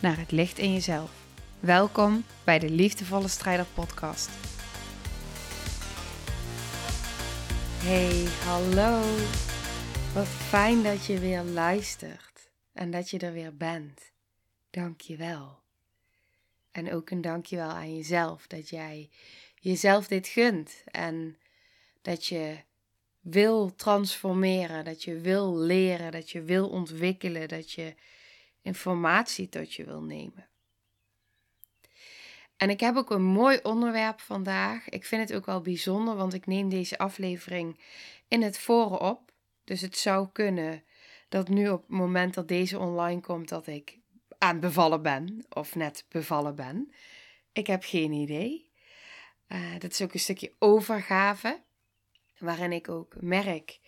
naar het licht in jezelf. Welkom bij de Liefdevolle Strijder Podcast. Hey, hallo. Wat fijn dat je weer luistert en dat je er weer bent. Dank je wel. En ook een dankjewel aan jezelf dat jij jezelf dit gunt en dat je wil transformeren, dat je wil leren, dat je wil ontwikkelen, dat je informatie tot je wil nemen. En ik heb ook een mooi onderwerp vandaag. Ik vind het ook wel bijzonder, want ik neem deze aflevering in het voren op. Dus het zou kunnen dat nu op het moment dat deze online komt, dat ik aan bevallen ben of net bevallen ben. Ik heb geen idee. Uh, dat is ook een stukje overgave, waarin ik ook merk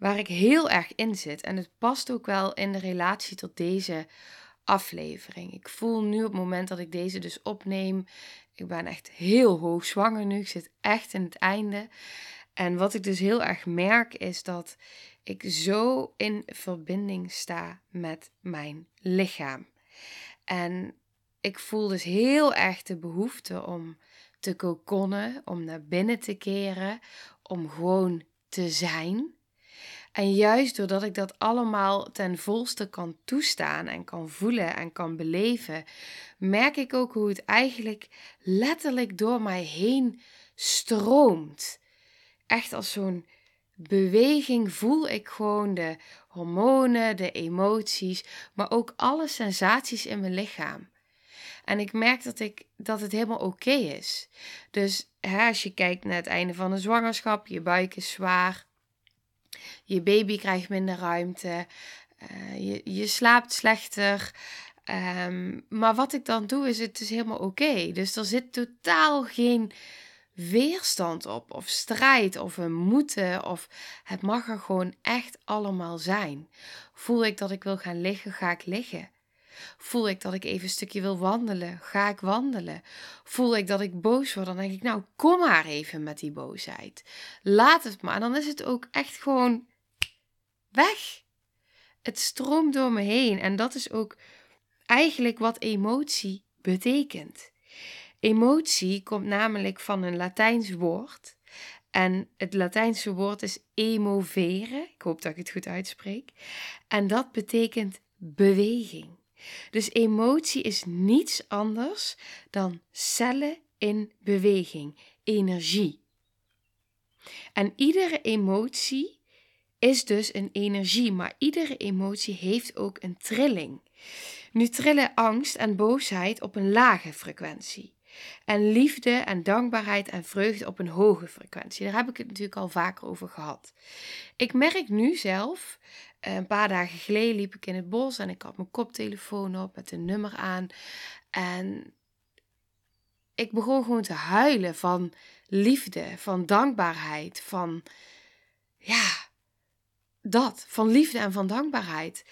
waar ik heel erg in zit. En het past ook wel in de relatie tot deze aflevering. Ik voel nu op het moment dat ik deze dus opneem, ik ben echt heel hoog zwanger nu. Ik zit echt in het einde. En wat ik dus heel erg merk is dat ik zo in verbinding sta met mijn lichaam. En ik voel dus heel erg de behoefte om te kokonnen, om naar binnen te keren, om gewoon te zijn. En juist doordat ik dat allemaal ten volste kan toestaan en kan voelen en kan beleven, merk ik ook hoe het eigenlijk letterlijk door mij heen stroomt. Echt als zo'n beweging voel ik gewoon de hormonen, de emoties, maar ook alle sensaties in mijn lichaam. En ik merk dat, ik, dat het helemaal oké is. Dus hè, als je kijkt naar het einde van de zwangerschap, je buik is zwaar, je baby krijgt minder ruimte. Uh, je, je slaapt slechter. Um, maar wat ik dan doe, is het is helemaal oké. Dus er zit totaal geen weerstand op, of strijd, of een moeten, of het mag er gewoon echt allemaal zijn. Voel ik dat ik wil gaan liggen, ga ik liggen. Voel ik dat ik even een stukje wil wandelen, ga ik wandelen. Voel ik dat ik boos word, dan denk ik, nou, kom maar even met die boosheid. Laat het maar. Dan is het ook echt gewoon weg. Het stroomt door me heen. En dat is ook eigenlijk wat emotie betekent. Emotie komt namelijk van een Latijns woord. En het Latijnse woord is emovere. Ik hoop dat ik het goed uitspreek. En dat betekent beweging. Dus emotie is niets anders dan cellen in beweging, energie. En iedere emotie is dus een energie, maar iedere emotie heeft ook een trilling. Nu trillen angst en boosheid op een lage frequentie. En liefde en dankbaarheid en vreugde op een hoge frequentie. Daar heb ik het natuurlijk al vaker over gehad. Ik merk nu zelf, een paar dagen geleden liep ik in het bos en ik had mijn koptelefoon op met een nummer aan. En ik begon gewoon te huilen van liefde, van dankbaarheid, van ja, dat, van liefde en van dankbaarheid.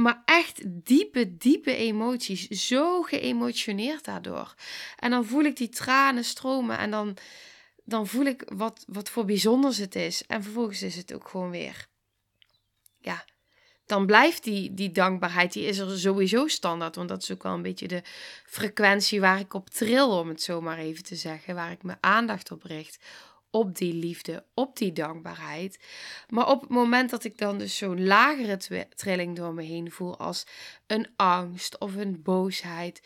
Maar echt diepe, diepe emoties. Zo geëmotioneerd daardoor. En dan voel ik die tranen stromen en dan, dan voel ik wat, wat voor bijzonders het is. En vervolgens is het ook gewoon weer. Ja, dan blijft die, die dankbaarheid, die is er sowieso standaard. Want dat is ook wel een beetje de frequentie waar ik op tril, om het zo maar even te zeggen. Waar ik mijn aandacht op richt op die liefde, op die dankbaarheid. Maar op het moment dat ik dan dus zo'n lagere trilling door me heen voel als een angst of een boosheid,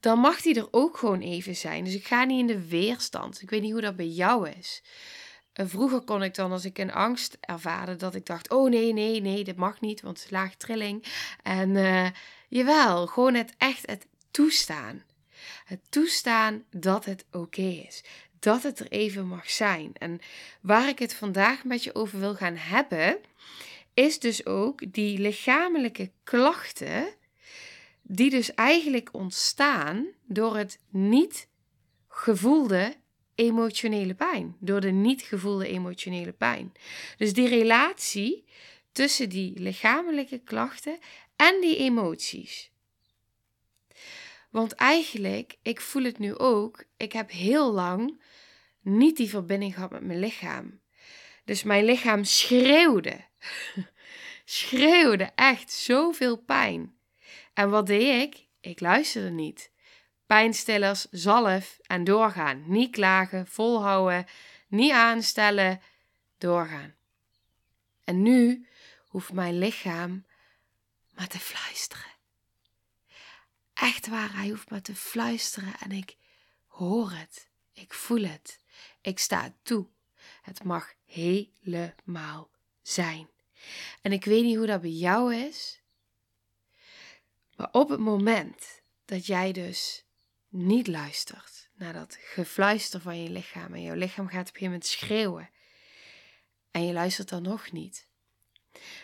dan mag die er ook gewoon even zijn. Dus ik ga niet in de weerstand. Ik weet niet hoe dat bij jou is. Vroeger kon ik dan, als ik een angst ervaarde, dat ik dacht: oh nee, nee, nee, dit mag niet, want het is laag trilling. En uh, jawel, gewoon het echt het toestaan. Het toestaan dat het oké is dat het er even mag zijn. En waar ik het vandaag met je over wil gaan hebben, is dus ook die lichamelijke klachten die dus eigenlijk ontstaan door het niet gevoelde emotionele pijn. Door de niet gevoelde emotionele pijn. Dus die relatie tussen die lichamelijke klachten en die emoties. Want eigenlijk, ik voel het nu ook, ik heb heel lang niet die verbinding gehad met mijn lichaam. Dus mijn lichaam schreeuwde. schreeuwde echt zoveel pijn. En wat deed ik? Ik luisterde niet. Pijnstillers, zalf en doorgaan. Niet klagen, volhouden, niet aanstellen, doorgaan. En nu hoeft mijn lichaam maar te fluisteren. Echt waar, hij hoeft maar te fluisteren en ik hoor het. Ik voel het. Ik sta toe. Het mag helemaal zijn. En ik weet niet hoe dat bij jou is. Maar op het moment dat jij dus niet luistert naar dat gefluister van je lichaam en jouw lichaam gaat op een gegeven moment schreeuwen en je luistert dan nog niet.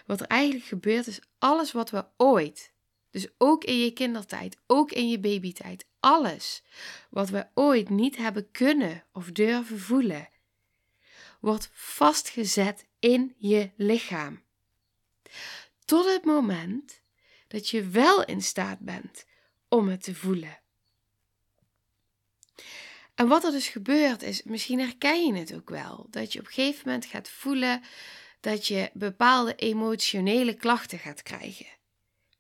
Wat er eigenlijk gebeurt is alles wat we ooit, dus ook in je kindertijd, ook in je babytijd, alles wat we ooit niet hebben kunnen of durven voelen, wordt vastgezet in je lichaam. Tot het moment dat je wel in staat bent om het te voelen. En wat er dus gebeurt is, misschien herken je het ook wel, dat je op een gegeven moment gaat voelen dat je bepaalde emotionele klachten gaat krijgen,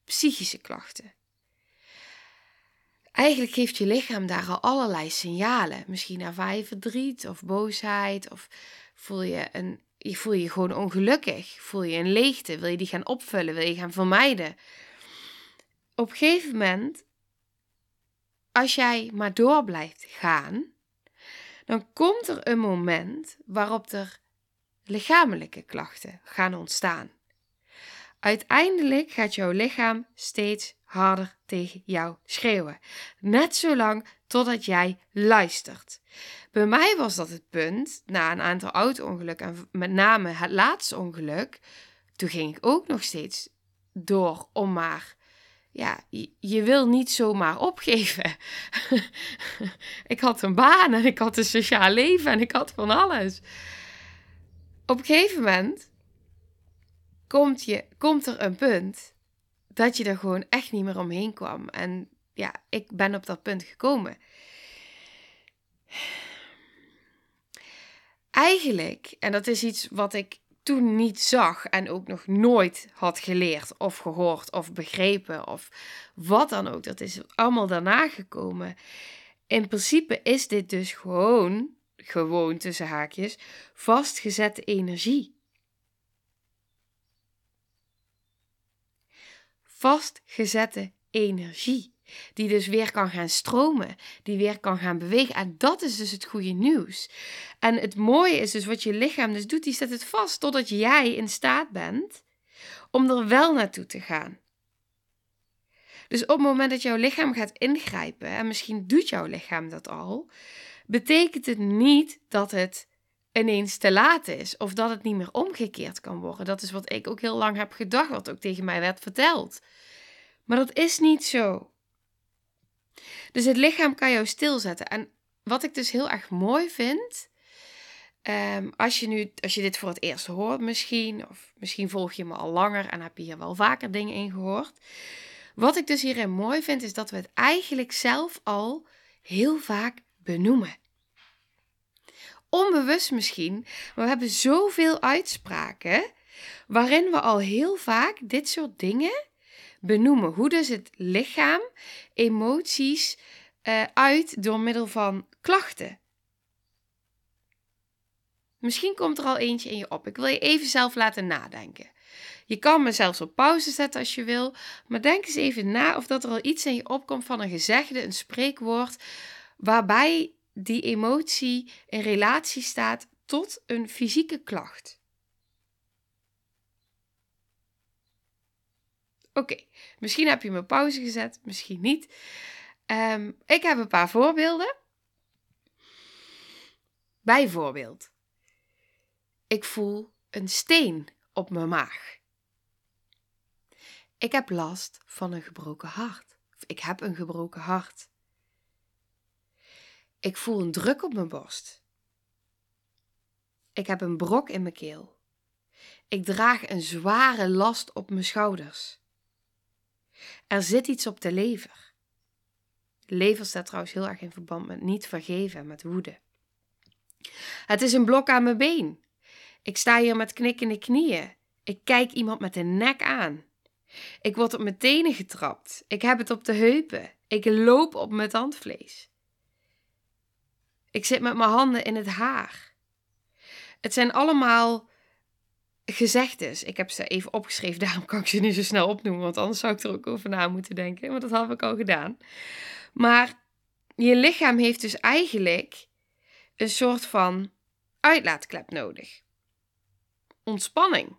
psychische klachten. Eigenlijk geeft je lichaam daar al allerlei signalen. Misschien ervaar je verdriet of boosheid of voel je een je voel je gewoon ongelukkig. Voel je een leegte. Wil je die gaan opvullen? Wil je gaan vermijden? Op een gegeven moment, als jij maar door blijft gaan, dan komt er een moment waarop er lichamelijke klachten gaan ontstaan. Uiteindelijk gaat jouw lichaam steeds harder tegen jou schreeuwen. Net zolang totdat jij luistert. Bij mij was dat het punt, na een aantal auto-ongelukken en met name het laatste ongeluk, toen ging ik ook nog steeds door om maar, ja, je, wil niet zomaar opgeven. ik had een baan en ik had een sociaal leven en ik had van alles. Op een gegeven moment komt, je, komt er een punt dat je er gewoon echt niet meer omheen kwam. En ja, ik ben op dat punt gekomen. Eigenlijk, en dat is iets wat ik toen niet zag en ook nog nooit had geleerd of gehoord of begrepen of wat dan ook. Dat is allemaal daarna gekomen. In principe is dit dus gewoon, gewoon tussen haakjes, vastgezette energie. Vastgezette energie. Die dus weer kan gaan stromen, die weer kan gaan bewegen. En dat is dus het goede nieuws. En het mooie is dus wat je lichaam dus doet, die zet het vast totdat jij in staat bent om er wel naartoe te gaan. Dus op het moment dat jouw lichaam gaat ingrijpen, en misschien doet jouw lichaam dat al, betekent het niet dat het ineens te laat is of dat het niet meer omgekeerd kan worden. Dat is wat ik ook heel lang heb gedacht, wat ook tegen mij werd verteld. Maar dat is niet zo. Dus het lichaam kan jou stilzetten. En wat ik dus heel erg mooi vind, um, als, je nu, als je dit voor het eerst hoort misschien, of misschien volg je me al langer en heb je hier wel vaker dingen in gehoord. Wat ik dus hierin mooi vind, is dat we het eigenlijk zelf al heel vaak benoemen. Onbewust misschien, maar we hebben zoveel uitspraken waarin we al heel vaak dit soort dingen benoemen. Hoe dus het lichaam emoties uh, uit door middel van klachten. Misschien komt er al eentje in je op. Ik wil je even zelf laten nadenken. Je kan me zelfs op pauze zetten als je wil, maar denk eens even na of dat er al iets in je opkomt van een gezegde, een spreekwoord, waarbij die emotie in relatie staat tot een fysieke klacht. Oké, misschien heb je me pauze gezet, misschien niet. Ehm, ik heb een paar voorbeelden. Bijvoorbeeld, ik voel een steen op mijn maag. Ik heb last van een gebroken hart Ik heb een gebroken hart. Ik voel een druk op mijn borst. Ik heb een brok in mijn keel. Ik draag een zware last op mijn schouders. Er zit iets op de lever. Lever staat trouwens heel erg in verband met niet vergeven, met woede. Het is een blok aan mijn been. Ik sta hier met knikkende knieën. Ik kijk iemand met de nek aan. Ik word op mijn tenen getrapt. Ik heb het op de heupen. Ik loop op mijn tandvlees. Ik zit met mijn handen in het haar. Het zijn allemaal gezegdes. Ik heb ze even opgeschreven, daarom kan ik ze niet zo snel opnoemen, want anders zou ik er ook over na moeten denken, want dat had ik al gedaan. Maar je lichaam heeft dus eigenlijk een soort van uitlaatklep nodig. Ontspanning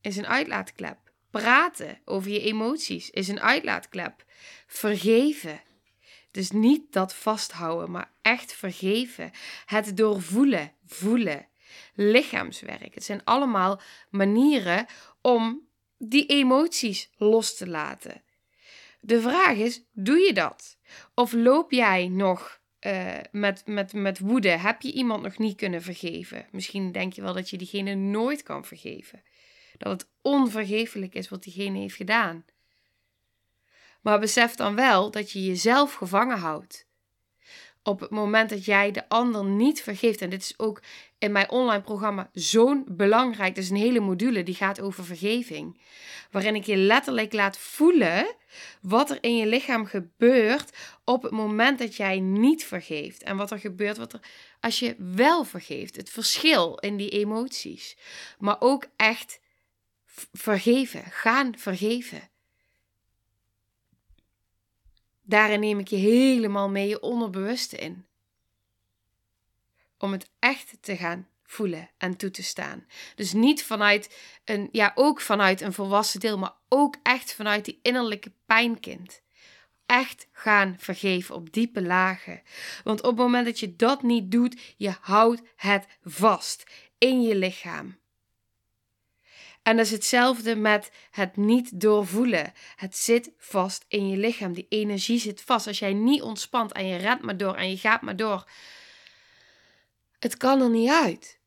is een uitlaatklep. Praten over je emoties is een uitlaatklep. Vergeven. Dus niet dat vasthouden, maar echt vergeven. Het doorvoelen, voelen. Lichaamswerk. Het zijn allemaal manieren om die emoties los te laten. De vraag is: doe je dat? Of loop jij nog uh, met, met, met woede? Heb je iemand nog niet kunnen vergeven? Misschien denk je wel dat je diegene nooit kan vergeven. Dat het onvergeeflijk is wat diegene heeft gedaan. Maar besef dan wel dat je jezelf gevangen houdt. Op het moment dat jij de ander niet vergeeft, en dit is ook in mijn online programma zo'n belangrijk, dat is een hele module die gaat over vergeving, waarin ik je letterlijk laat voelen wat er in je lichaam gebeurt op het moment dat jij niet vergeeft. En wat er gebeurt wat er, als je wel vergeeft. Het verschil in die emoties. Maar ook echt vergeven, gaan vergeven. Daarin neem ik je helemaal mee je onderbewuste in. Om het echt te gaan voelen en toe te staan. Dus niet vanuit een, ja, ook vanuit een volwassen deel, maar ook echt vanuit die innerlijke pijnkind. Echt gaan vergeven op diepe lagen. Want op het moment dat je dat niet doet, je houdt het vast in je lichaam. En dat is hetzelfde met het niet doorvoelen. Het zit vast in je lichaam. Die energie zit vast. Als jij niet ontspant en je rent maar door en je gaat maar door. Het kan er niet uit.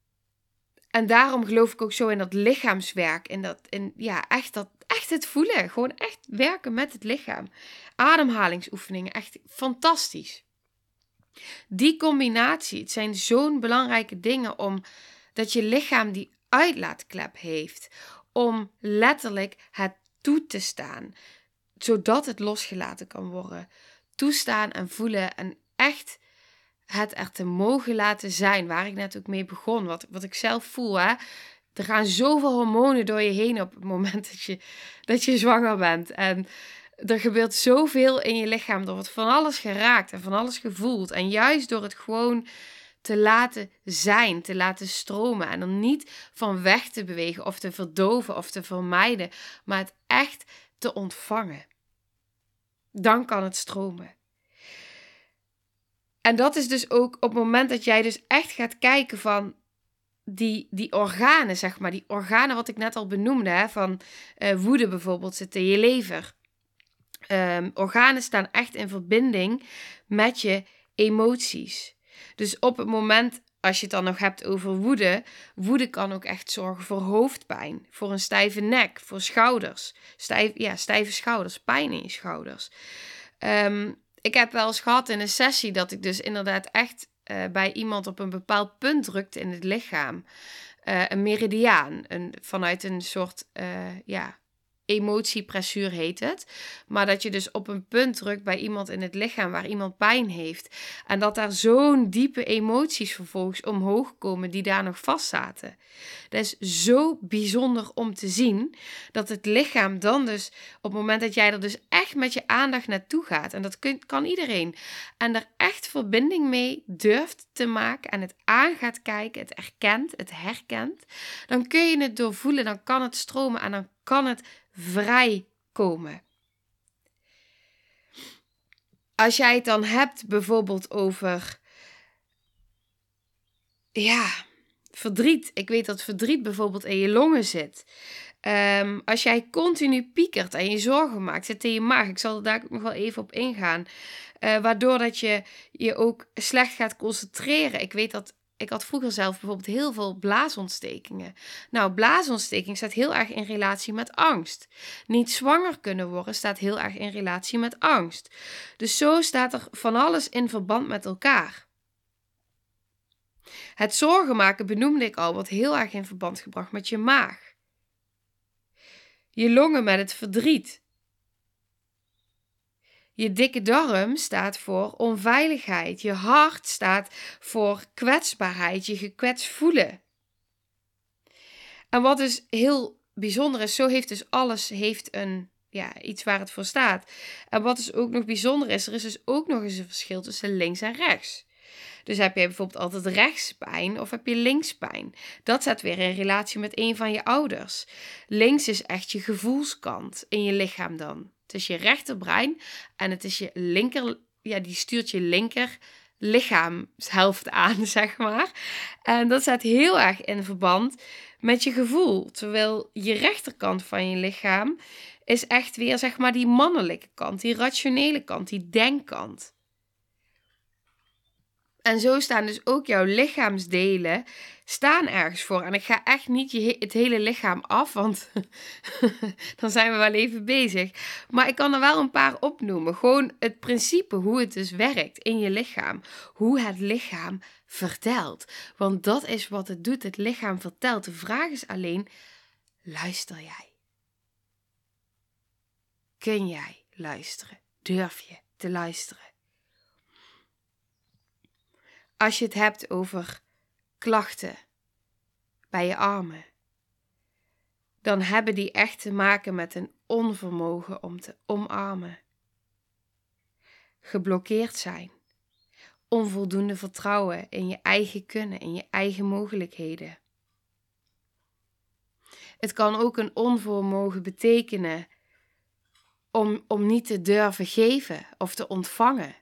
En daarom geloof ik ook zo in dat lichaamswerk. In dat, in, ja, echt, dat, echt het voelen. Gewoon echt werken met het lichaam. Ademhalingsoefeningen, echt fantastisch. Die combinatie, het zijn zo'n belangrijke dingen om dat je lichaam die uitlaatklep heeft. Om letterlijk het toe te staan, zodat het losgelaten kan worden. Toestaan en voelen en echt het er te mogen laten zijn, waar ik net ook mee begon, wat, wat ik zelf voel. Hè? Er gaan zoveel hormonen door je heen op het moment dat je, dat je zwanger bent. En er gebeurt zoveel in je lichaam. Er wordt van alles geraakt en van alles gevoeld. En juist door het gewoon te laten zijn, te laten stromen en er niet van weg te bewegen of te verdoven of te vermijden, maar het echt te ontvangen. Dan kan het stromen. En dat is dus ook op het moment dat jij dus echt gaat kijken van die, die organen, zeg maar, die organen wat ik net al benoemde, hè, van uh, woede bijvoorbeeld, zit in je lever. Um, organen staan echt in verbinding met je emoties. Dus op het moment, als je het dan nog hebt over woede, woede kan ook echt zorgen voor hoofdpijn, voor een stijve nek, voor schouders, stijf, ja, stijve schouders, pijn in je schouders. Ehm, ik heb wel eens gehad in een sessie dat ik dus inderdaad echt uh, bij iemand op een bepaald punt drukte in het lichaam. Uh, een meridiaan, een, vanuit een soort uh, ja, emotiepressuur heet het. Maar dat je dus op een punt drukt bij iemand in het lichaam waar iemand pijn heeft. En dat daar zo'n diepe emoties vervolgens omhoog komen die daar nog vastzaten. Dat is zo bijzonder om te zien dat het lichaam dan dus op het moment dat jij er dus echt met je aandacht naartoe gaat. En dat kan iedereen. En er echt verbinding mee durft te maken en het aan gaat kijken, het erkent, het herkent. Dan kun je het doorvoelen, dan kan het stromen en dan kan het vrijkomen. Als jij het dan hebt bijvoorbeeld over ja, verdriet. Ik weet dat verdriet bijvoorbeeld in je longen zit. Ehm, als jij continu piekert en je zorgen maakt, zit in je maag. Ik zal daar ook nog wel even op ingaan. Uh, waardoor dat je je ook slecht gaat concentreren. Ik weet dat ik had vroeger zelf bijvoorbeeld heel veel blaasontstekingen. Nou, blaasontsteking staat heel erg in relatie met angst. Niet zwanger kunnen worden staat heel erg in relatie met angst. Dus zo staat er van alles in verband met elkaar. Het zorgen maken benoemde ik al, wordt heel erg in verband gebracht met je maag. Je longen met het verdriet. Je dikke darm staat voor onveiligheid. Je hart staat voor kwetsbaarheid, je gekwetst voelen. En wat dus heel bijzonder is, zo heeft dus alles heeft een, ja, iets waar het voor staat. En wat dus ook nog bijzonder is, er is dus ook nog eens een verschil tussen links en rechts. Dus heb jij bijvoorbeeld altijd rechtspijn of heb je linkspijn? Dat staat weer in relatie met een van je ouders. Links is echt je gevoelskant in je lichaam dan. Het is je rechterbrein en het is je linker, ja, die stuurt je linker lichaamshelft aan, zeg maar. En dat staat heel erg in verband met je gevoel. Terwijl je rechterkant van je lichaam is echt weer, zeg maar, die mannelijke kant, die rationele kant, die denkkant. En zo staan dus ook jouw lichaamsdelen staan ergens voor. En ik ga echt niet je, het hele lichaam af, want dan zijn we wel even bezig. Maar ik kan er wel een paar opnoemen. Gewoon het principe hoe het dus werkt in je lichaam. Hoe het lichaam vertelt. Want dat is wat het doet. Het lichaam vertelt. De vraag is alleen, luister jij? Kun jij luisteren? Durf je te luisteren? Als je het hebt over klachten bij je armen, dan hebben die echt te maken met een onvermogen om te omarmen. Geblokkeerd zijn, onvoldoende vertrouwen in je eigen kunnen, in je eigen mogelijkheden. Het kan ook een onvermogen betekenen om, om niet te durven geven of te ontvangen.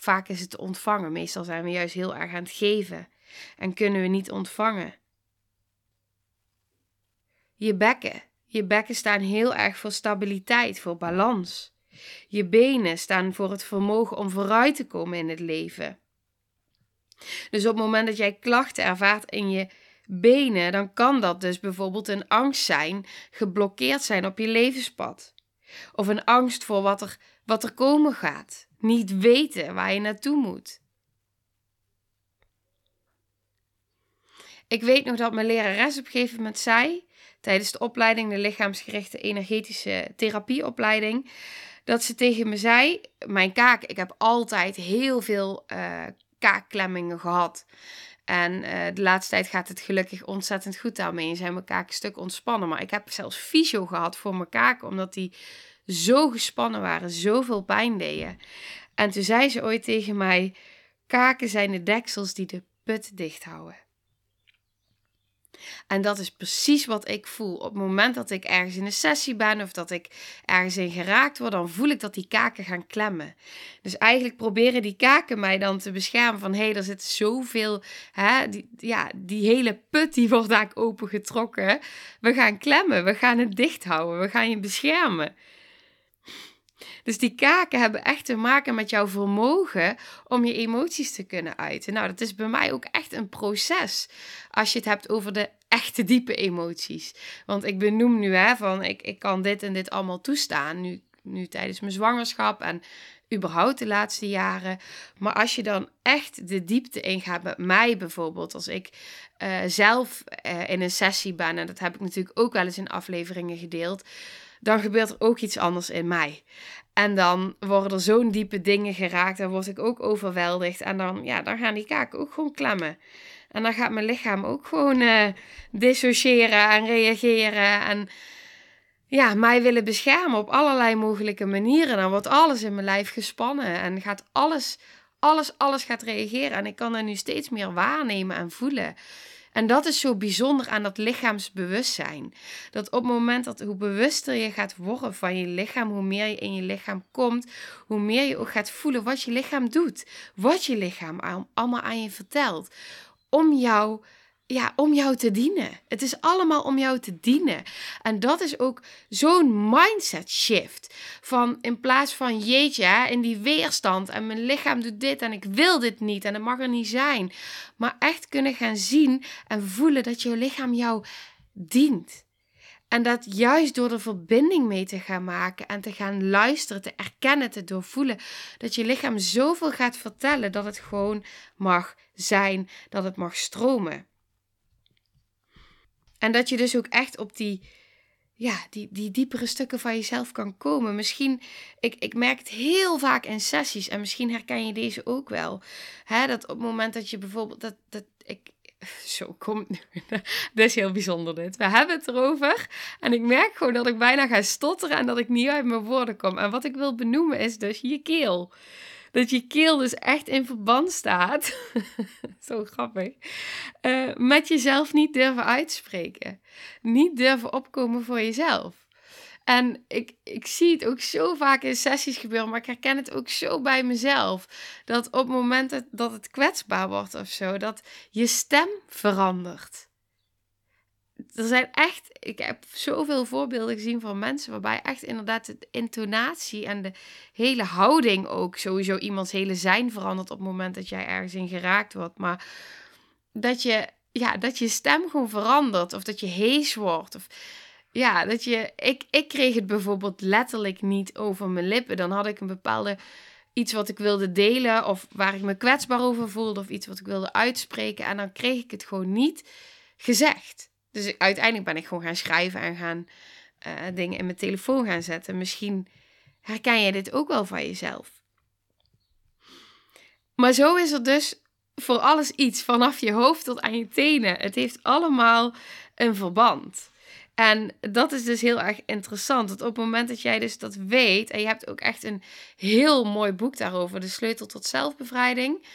Vaak is het ontvangen. Meestal zijn we juist heel erg aan het geven en kunnen we niet ontvangen. Je bekken. Je bekken staan heel erg voor stabiliteit, voor balans. Je benen staan voor het vermogen om vooruit te komen in het leven. Dus op het moment dat jij klachten ervaart in je benen, dan kan dat dus bijvoorbeeld een angst zijn, geblokkeerd zijn op je levenspad. Of een angst voor wat er, wat er komen gaat niet weten waar je naartoe moet. Ik weet nog dat mijn lerares op een gegeven moment zei, tijdens de opleiding, de lichaamsgerichte energetische therapieopleiding, dat ze tegen me zei: Mijn kaak, ik heb altijd heel veel uh, kaakklemmingen gehad. En uh, de laatste tijd gaat het gelukkig ontzettend goed daarmee. En zijn mijn kaken een stuk ontspannen. Maar ik heb zelfs fysio gehad voor mijn kaken, omdat die zo gespannen waren, zoveel pijn deden. En toen zei ze ooit tegen mij: Kaken zijn de deksels die de put dicht houden. En dat is precies wat ik voel. Op het moment dat ik ergens in een sessie ben of dat ik ergens in geraakt word, dan voel ik dat die kaken gaan klemmen. Dus eigenlijk proberen die kaken mij dan te beschermen van hé, hey, er zit zoveel, hè, die, ja, die hele put die wordt daar opengetrokken. We gaan klemmen, we gaan het dicht houden, we gaan je beschermen. Dus die kaken hebben echt te maken met jouw vermogen om je emoties te kunnen uiten. Nou, dat is bij mij ook echt een proces. Als je het hebt over de echte diepe emoties. Want ik benoem nu hè, van ik, ik kan dit en dit allemaal toestaan. Nu, nu tijdens mijn zwangerschap en überhaupt de laatste jaren. Maar als je dan echt de diepte ingaat met mij bijvoorbeeld, als ik uh, zelf uh, in een sessie ben, en dat heb ik natuurlijk ook wel eens in afleveringen gedeeld, dan gebeurt er ook iets anders in mij. En dan worden er zo'n diepe dingen geraakt, dan word ik ook overweldigd. En dan, ja, dan gaan die kaken ook gewoon klemmen. En dan gaat mijn lichaam ook gewoon uh, dissociëren en reageren. En ja, mij willen beschermen op allerlei mogelijke manieren. Dan wordt alles in mijn lijf gespannen en gaat alles, alles, alles gaat reageren. En ik kan er nu steeds meer waarnemen en voelen. En dat is zo bijzonder aan dat lichaamsbewustzijn. Dat op het moment dat hoe bewuster je gaat worden van je lichaam, hoe meer je in je lichaam komt, hoe meer je ook gaat voelen wat je lichaam doet. Wat je lichaam allemaal aan je vertelt. Om jou ja, om jou te dienen. Het is allemaal om jou te dienen. En dat is ook zo'n mindset shift. Van in plaats van jeetje, in die weerstand en mijn lichaam doet dit en ik wil dit niet en het mag er niet zijn. Maar echt kunnen gaan zien en voelen dat jouw lichaam jou dient. En dat juist door er verbinding mee te gaan maken en te gaan luisteren, te erkennen, te doorvoelen, dat je lichaam zoveel gaat vertellen dat het gewoon mag zijn, dat het mag stromen. En dat je dus ook echt op die, ja, die, die diepere stukken van jezelf kan komen. Misschien, ik, ik merk het heel vaak in sessies en misschien herken je deze ook wel. Hè, dat op het moment dat je bijvoorbeeld, dat, dat ik, zo komt nu. Dit is heel bijzonder dit. We hebben het erover. En ik merk gewoon dat ik bijna ga stotteren en dat ik niet uit mijn woorden kom. En wat ik wil benoemen is dus je keel. Dat je keel dus echt in verband staat. zo grappig. Uh, met jezelf niet durven uitspreken. Niet durven opkomen voor jezelf. En ik, ik zie het ook zo vaak in sessies gebeuren, maar ik herken het ook zo bij mezelf. Dat op het moment dat het kwetsbaar wordt of zo, dat je stem verandert. Er zijn echt, ik heb zoveel voorbeelden gezien van mensen waarbij echt inderdaad de intonatie en de hele houding ook sowieso iemands hele zijn verandert op het moment dat jij ergens in geraakt wordt. Maar dat je, ja, dat je stem gewoon verandert of dat je hees wordt. Of, ja, dat je. Ik, ik kreeg het bijvoorbeeld letterlijk niet over mijn lippen. Dan had ik een bepaalde. iets wat ik wilde delen. of waar ik me kwetsbaar over voelde. of iets wat ik wilde uitspreken. En dan kreeg ik het gewoon niet gezegd. Dus uiteindelijk ben ik gewoon gaan schrijven en gaan uh, dingen in mijn telefoon gaan zetten. Misschien herken je dit ook wel van jezelf. Maar zo is er dus voor alles iets, vanaf je hoofd tot aan je tenen. Het heeft allemaal een verband. En dat is dus heel erg interessant. Dat op het moment dat jij dus dat weet, en je hebt ook echt een heel mooi boek daarover, De Sleutel tot Zelfbevrijding,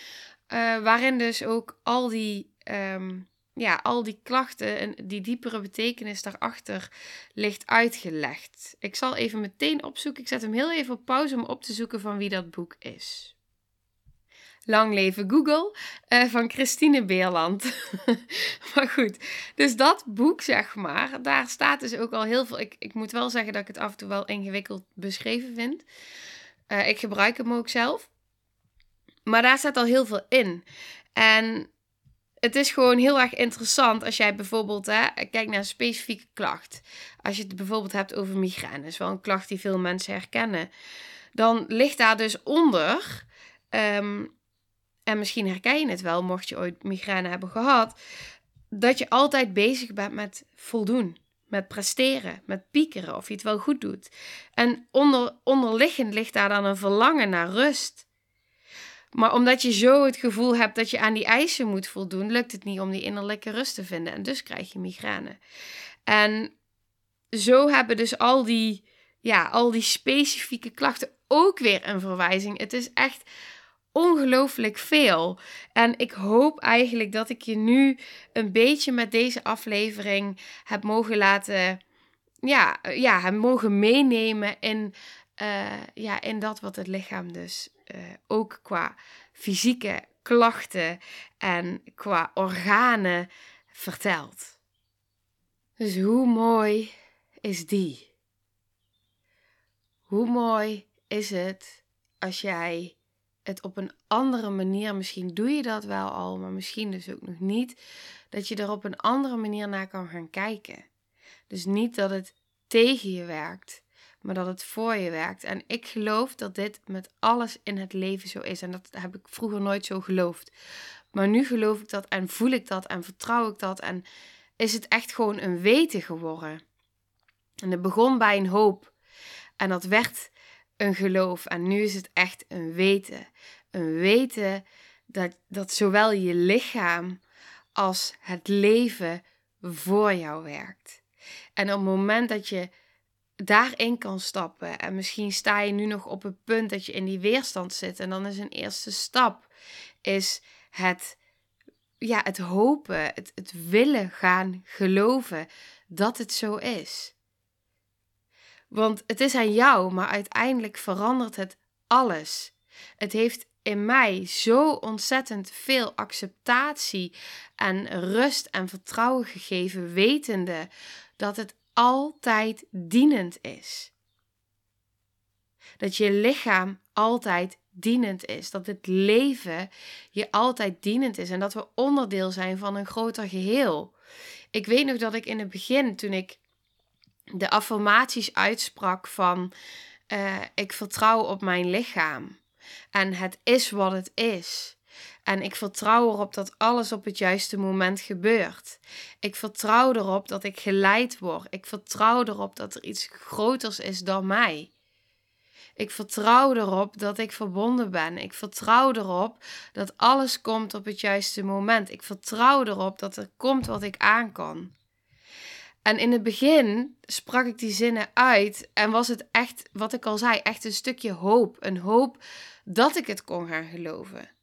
uh, waarin dus ook al die, um, ja, al die klachten en die diepere betekenis daarachter ligt uitgelegd. Ik zal even meteen opzoeken. Ik zet hem heel even op pauze om op te zoeken van wie dat boek is. Lang leven Google uh, van Christine Beerland. maar goed, dus dat boek, zeg maar, daar staat dus ook al heel veel. Ik, ik moet wel zeggen dat ik het af en toe wel ingewikkeld beschreven vind. Uh, ik gebruik hem ook zelf. Maar daar staat al heel veel in. En het is gewoon heel erg interessant als jij bijvoorbeeld hè, kijkt naar een specifieke klacht. Als je het bijvoorbeeld hebt over migraine, dat is wel een klacht die veel mensen herkennen. Dan ligt daar dus onder um, en misschien herken je het wel, mocht je ooit migraine hebben gehad, dat je altijd bezig bent met voldoen, met presteren, met piekeren of je het wel goed doet. En onder, onderliggend ligt daar dan een verlangen naar rust. Maar omdat je zo het gevoel hebt dat je aan die eisen moet voldoen, lukt het niet om die innerlijke rust te vinden. En dus krijg je migraine. En zo hebben dus al die, ja, al die specifieke klachten ook weer een verwijzing. Het is echt ongelooflijk veel. En ik hoop eigenlijk dat ik je nu een beetje met deze aflevering heb mogen laten. Ja, ja mogen meenemen in, uh, ja, in dat wat het lichaam dus uh, ook qua fysieke klachten en qua organen vertelt. Dus hoe mooi is die? Hoe mooi is het als jij het op een andere manier, misschien doe je dat wel al, maar misschien dus ook nog niet, dat je er op een andere manier naar kan gaan kijken. Dus niet dat het tegen je werkt, maar dat het voor je werkt. En ik geloof dat dit met alles in het leven zo is. En dat heb ik vroeger nooit zo geloofd. Maar nu geloof ik dat en voel ik dat en vertrouw ik dat. En is het echt gewoon een weten geworden. En het begon bij een hoop. En dat werd een geloof. En nu is het echt een weten. Een weten dat, dat zowel je lichaam als het leven voor jou werkt. En op het moment dat je daarin kan stappen, en misschien sta je nu nog op het punt dat je in die weerstand zit, en dan is een eerste stap is het, ja, het hopen, het, het willen gaan geloven dat het zo is. Want het is aan jou, maar uiteindelijk verandert het alles. Het heeft in mij zo ontzettend veel acceptatie en rust en vertrouwen gegeven, wetende dat het altijd dienend is. Dat je lichaam altijd dienend is. Dat het leven je altijd dienend is. En dat we onderdeel zijn van een groter geheel. Ik weet nog dat ik in het begin, toen ik de affirmaties uitsprak van uh, ik vertrouw op mijn lichaam. En het is wat het is. En ik vertrouw erop dat alles op het juiste moment gebeurt. Ik vertrouw erop dat ik geleid word. Ik vertrouw erop dat er iets groters is dan mij. Ik vertrouw erop dat ik verbonden ben. Ik vertrouw erop dat alles komt op het juiste moment. Ik vertrouw erop dat er komt wat ik aan kan. En in het begin sprak ik die zinnen uit en was het echt, wat ik al zei, echt een stukje hoop. Een hoop dat ik het kon gaan geloven.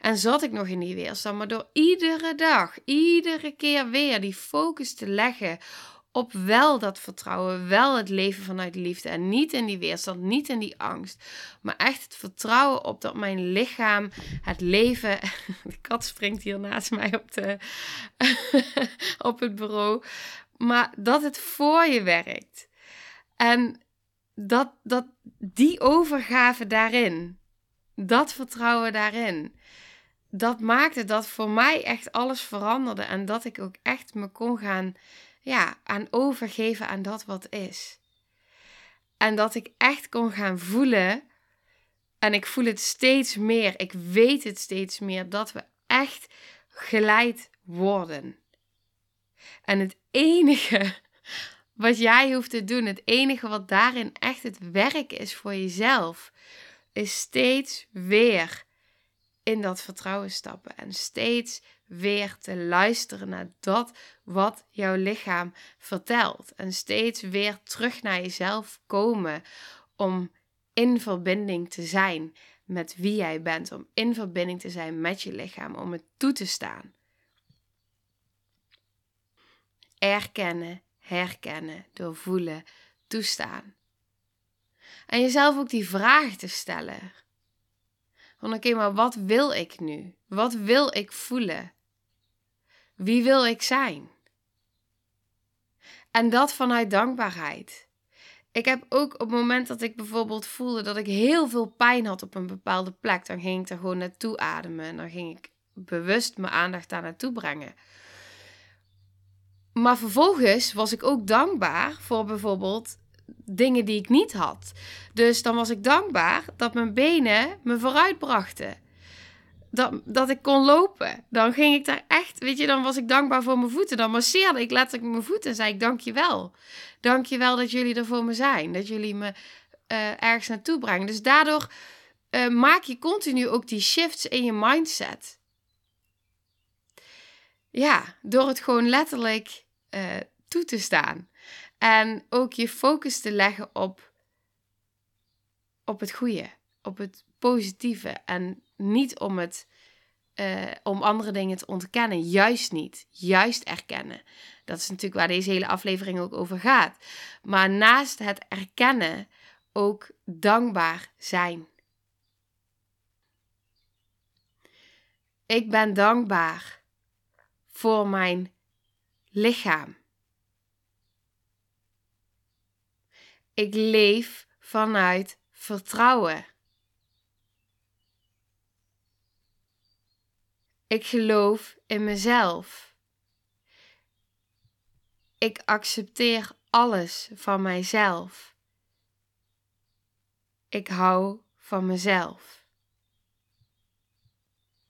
En zat ik nog in die weerstand, maar door iedere dag, iedere keer weer die focus te leggen op wel dat vertrouwen, wel het leven vanuit liefde en niet in die weerstand, niet in die angst, maar echt het vertrouwen op dat mijn lichaam het leven. De kat springt hier naast mij op, de, op het bureau, maar dat het voor je werkt. En dat, dat die overgave daarin, dat vertrouwen daarin, dat maakte dat voor mij echt alles veranderde en dat ik ook echt me kon gaan ja, aan overgeven aan dat wat is. En dat ik echt kon gaan voelen, en ik voel het steeds meer, ik weet het steeds meer, dat we echt geleid worden. En het enige wat jij hoeft te doen, het enige wat daarin echt het werk is voor jezelf, is steeds weer in dat vertrouwen stappen en steeds weer te luisteren naar dat wat jouw lichaam vertelt. En steeds weer terug naar jezelf komen om in verbinding te zijn met wie jij bent, om in verbinding te zijn met je lichaam, om het toe te staan. Erkennen, herkennen, doorvoelen, toestaan. En jezelf ook die vraag te stellen. Van oké, maar wat wil ik nu? Wat wil ik voelen? Wie wil ik zijn? En dat vanuit dankbaarheid. Ik heb ook op het moment dat ik bijvoorbeeld voelde dat ik heel veel pijn had op een bepaalde plek, dan ging ik er gewoon naartoe ademen en dan ging ik bewust mijn aandacht daar naartoe brengen. Maar vervolgens was ik ook dankbaar voor bijvoorbeeld dingen die ik niet had. Dus dan was ik dankbaar dat mijn benen me vooruit brachten. Dat, dat ik kon lopen. Dan ging ik daar echt, weet je, dan was ik dankbaar voor mijn voeten. Dan masseerde ik letterlijk mijn voeten en zei ik dankjewel. Dankjewel dat jullie er voor me zijn. Dat jullie me uh, ergens naartoe brengen. Dus daardoor uh, maak je continu ook die shifts in je mindset. Ja, door het gewoon letterlijk uh, toe te staan. En ook je focus te leggen op, op het goede, op het positieve. En niet om, het, uh, om andere dingen te ontkennen. Juist niet. Juist erkennen. Dat is natuurlijk waar deze hele aflevering ook over gaat. Maar naast het erkennen ook dankbaar zijn. Ik ben dankbaar voor mijn lichaam. Ik leef vanuit vertrouwen. Ik geloof in mezelf. Ik accepteer alles van mijzelf. Ik hou van mezelf.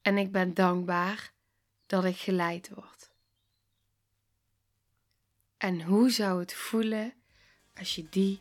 En ik ben dankbaar dat ik geleid word. En hoe zou het voelen als je die